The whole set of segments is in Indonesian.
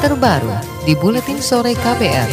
terbaru di Buletin Sore KPR.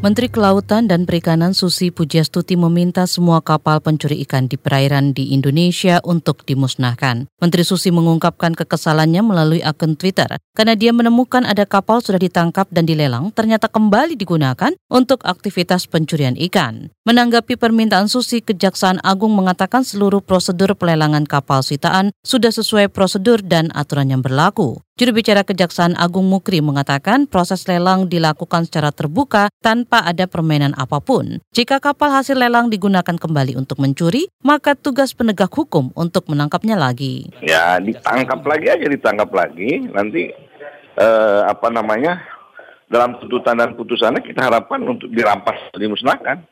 Menteri Kelautan dan Perikanan Susi Pujastuti meminta semua kapal pencuri ikan di perairan di Indonesia untuk dimusnahkan. Menteri Susi mengungkapkan kekesalannya melalui akun Twitter karena dia menemukan ada kapal sudah ditangkap dan dilelang ternyata kembali digunakan untuk aktivitas pencurian ikan. Menanggapi permintaan Susi, Kejaksaan Agung mengatakan seluruh prosedur pelelangan kapal sitaan sudah sesuai prosedur dan aturan yang berlaku. Juru bicara Kejaksaan Agung Mukri mengatakan proses lelang dilakukan secara terbuka tanpa ada permainan apa pun. Jika kapal hasil lelang digunakan kembali untuk mencuri, maka tugas penegak hukum untuk menangkapnya lagi. Ya, ditangkap lagi aja, ditangkap lagi. Nanti eh, apa namanya? Dalam tuntutan dan putusannya kita harapkan untuk dirampas, dimusnahkan.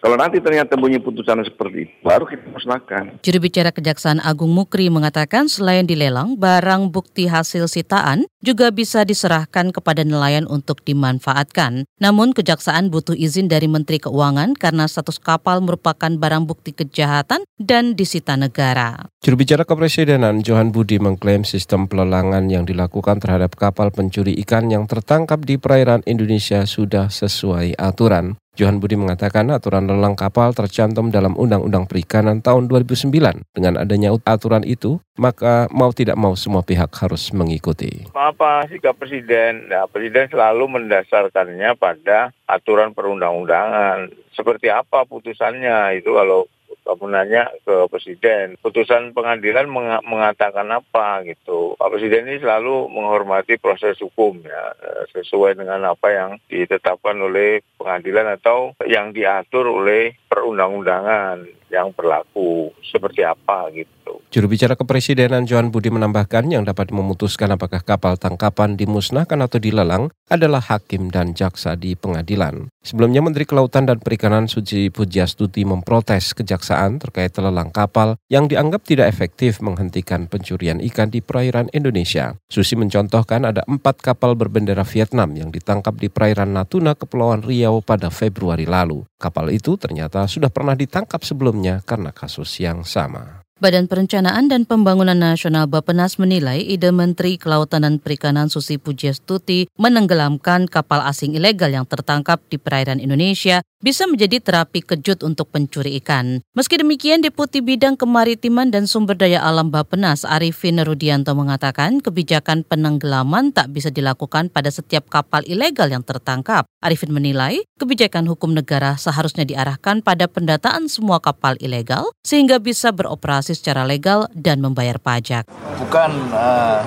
Kalau nanti ternyata bunyi putusan seperti itu, baru kita musnahkan. Juru bicara Kejaksaan Agung Mukri mengatakan selain dilelang, barang bukti hasil sitaan juga bisa diserahkan kepada nelayan untuk dimanfaatkan. Namun Kejaksaan butuh izin dari Menteri Keuangan karena status kapal merupakan barang bukti kejahatan dan disita negara. Juru bicara Kepresidenan Johan Budi mengklaim sistem pelelangan yang dilakukan terhadap kapal pencuri ikan yang tertangkap di perairan Indonesia sudah sesuai aturan. Johan Budi mengatakan aturan lelang kapal tercantum dalam Undang-Undang Perikanan tahun 2009. Dengan adanya aturan itu, maka mau tidak mau semua pihak harus mengikuti. Apa sikap Presiden? Nah, Presiden selalu mendasarkannya pada aturan perundang-undangan. Seperti apa putusannya itu kalau kamu nanya ke presiden putusan pengadilan meng mengatakan apa gitu Pak Presiden ini selalu menghormati proses hukum ya eh, sesuai dengan apa yang ditetapkan oleh pengadilan atau yang diatur oleh perundang-undangan yang berlaku seperti apa gitu. Juru bicara kepresidenan Johan Budi menambahkan yang dapat memutuskan apakah kapal tangkapan dimusnahkan atau dilelang adalah hakim dan jaksa di pengadilan. Sebelumnya Menteri Kelautan dan Perikanan Suci Pujastuti memprotes kejaksaan terkait lelang kapal yang dianggap tidak efektif menghentikan pencurian ikan di perairan Indonesia. Susi mencontohkan ada empat kapal berbendera Vietnam yang ditangkap di perairan Natuna, Kepulauan Riau pada Februari lalu. Kapal itu ternyata sudah pernah ditangkap sebelumnya karena kasus yang sama. Badan Perencanaan dan Pembangunan Nasional Bapenas menilai ide Menteri Kelautan dan Perikanan Susi Pujastuti menenggelamkan kapal asing ilegal yang tertangkap di perairan Indonesia bisa menjadi terapi kejut untuk pencuri ikan. Meski demikian, Deputi Bidang Kemaritiman dan Sumber Daya Alam Bapenas Arifin Rudianto mengatakan kebijakan penenggelaman tak bisa dilakukan pada setiap kapal ilegal yang tertangkap. Arifin menilai kebijakan hukum negara seharusnya diarahkan pada pendataan semua kapal ilegal sehingga bisa beroperasi secara legal dan membayar pajak. Bukan uh,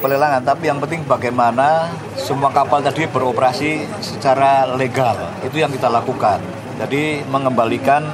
pelelangan, tapi yang penting bagaimana semua kapal tadi beroperasi secara legal. Itu yang kita lakukan. Jadi mengembalikan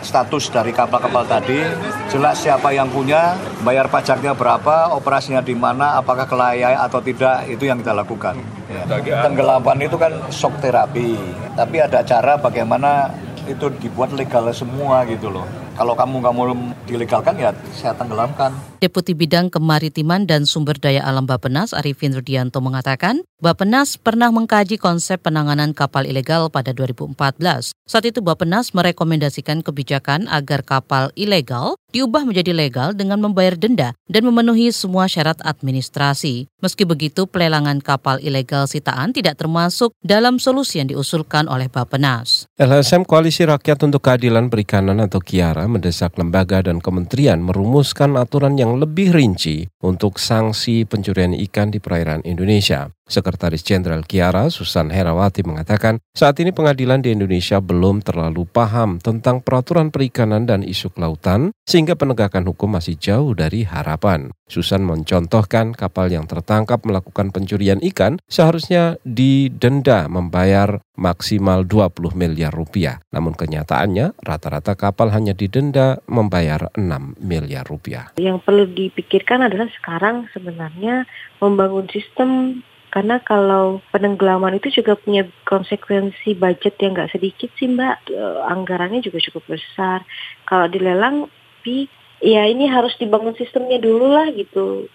status dari kapal-kapal tadi, jelas siapa yang punya, bayar pajaknya berapa, operasinya di mana, apakah kelayak atau tidak, itu yang kita lakukan. Ya. Tenggelapan itu kan shock terapi, tapi ada cara bagaimana itu dibuat legal semua gitu loh. Kalau kamu kamu dilegalkan ya saya tenggelamkan. Deputi Bidang Kemaritiman dan Sumber Daya Alam Bapenas Arifin Rudianto mengatakan, Bapenas pernah mengkaji konsep penanganan kapal ilegal pada 2014. Saat itu Bapenas merekomendasikan kebijakan agar kapal ilegal diubah menjadi legal dengan membayar denda dan memenuhi semua syarat administrasi. Meski begitu, pelelangan kapal ilegal sitaan tidak termasuk dalam solusi yang diusulkan oleh Bapenas. LSM Koalisi Rakyat untuk Keadilan Perikanan atau Kiara mendesak lembaga dan kementerian merumuskan aturan yang lebih rinci untuk sanksi pencurian ikan di perairan Indonesia. Sekretaris Jenderal Kiara, Susan Herawati mengatakan, saat ini pengadilan di Indonesia belum terlalu paham tentang peraturan perikanan dan isu kelautan, sehingga penegakan hukum masih jauh dari harapan. Susan mencontohkan kapal yang tertangkap melakukan pencurian ikan seharusnya didenda membayar maksimal 20 miliar rupiah. Namun kenyataannya rata-rata kapal hanya didenda membayar 6 miliar rupiah. Yang perlu dipikirkan adalah sekarang sebenarnya membangun sistem karena kalau penenggelaman itu juga punya konsekuensi budget yang nggak sedikit sih mbak, e, anggarannya juga cukup besar. Kalau dilelang, tapi ya ini harus dibangun sistemnya dulu lah gitu.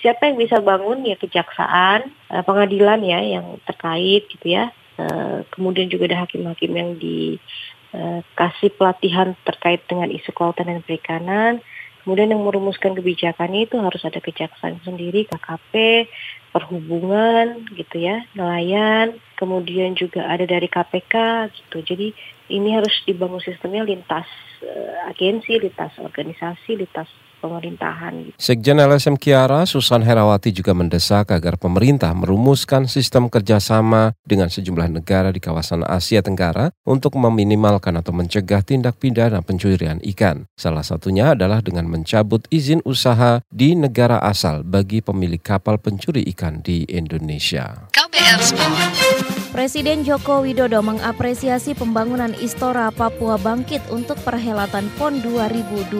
Siapa yang bisa bangun ya kejaksaan, e, pengadilan ya yang terkait gitu ya. E, kemudian juga ada hakim-hakim yang dikasih pelatihan terkait dengan isu kelautan dan perikanan. Kemudian yang merumuskan kebijakan itu harus ada kejaksaan sendiri, KKP, perhubungan gitu ya, nelayan, kemudian juga ada dari KPK gitu. Jadi ini harus dibangun sistemnya lintas uh, agensi, lintas organisasi, lintas pemerintahan. Sekjen LSM Kiara, Susan Herawati juga mendesak agar pemerintah merumuskan sistem kerjasama dengan sejumlah negara di kawasan Asia Tenggara untuk meminimalkan atau mencegah tindak pidana pencurian ikan. Salah satunya adalah dengan mencabut izin usaha di negara asal bagi pemilik kapal pencuri ikan di Indonesia. KBR Sport. Presiden Joko Widodo mengapresiasi pembangunan Istora Papua Bangkit untuk perhelatan PON 2020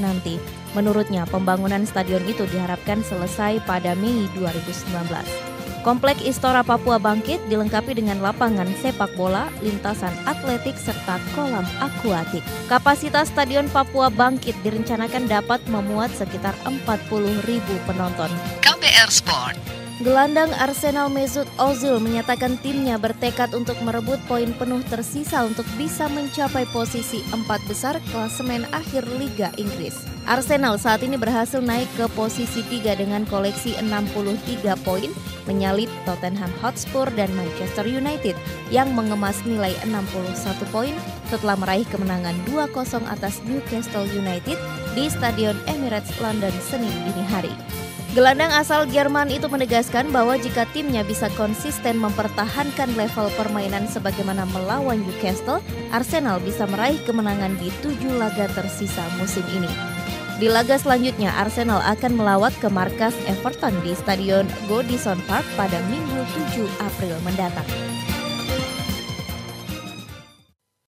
nanti. Menurutnya, pembangunan stadion itu diharapkan selesai pada Mei 2019. Komplek Istora Papua Bangkit dilengkapi dengan lapangan sepak bola, lintasan atletik, serta kolam akuatik. Kapasitas Stadion Papua Bangkit direncanakan dapat memuat sekitar 40 ribu penonton. KPR Sport Gelandang Arsenal Mesut Ozil menyatakan timnya bertekad untuk merebut poin penuh tersisa untuk bisa mencapai posisi empat besar klasemen akhir Liga Inggris. Arsenal saat ini berhasil naik ke posisi tiga dengan koleksi 63 poin, menyalip Tottenham Hotspur dan Manchester United yang mengemas nilai 61 poin setelah meraih kemenangan 2-0 atas Newcastle United di Stadion Emirates London Senin dini hari. Gelandang asal Jerman itu menegaskan bahwa jika timnya bisa konsisten mempertahankan level permainan sebagaimana melawan Newcastle, Arsenal bisa meraih kemenangan di tujuh laga tersisa musim ini. Di laga selanjutnya, Arsenal akan melawat ke markas Everton di Stadion Goodison Park pada Minggu 7 April mendatang.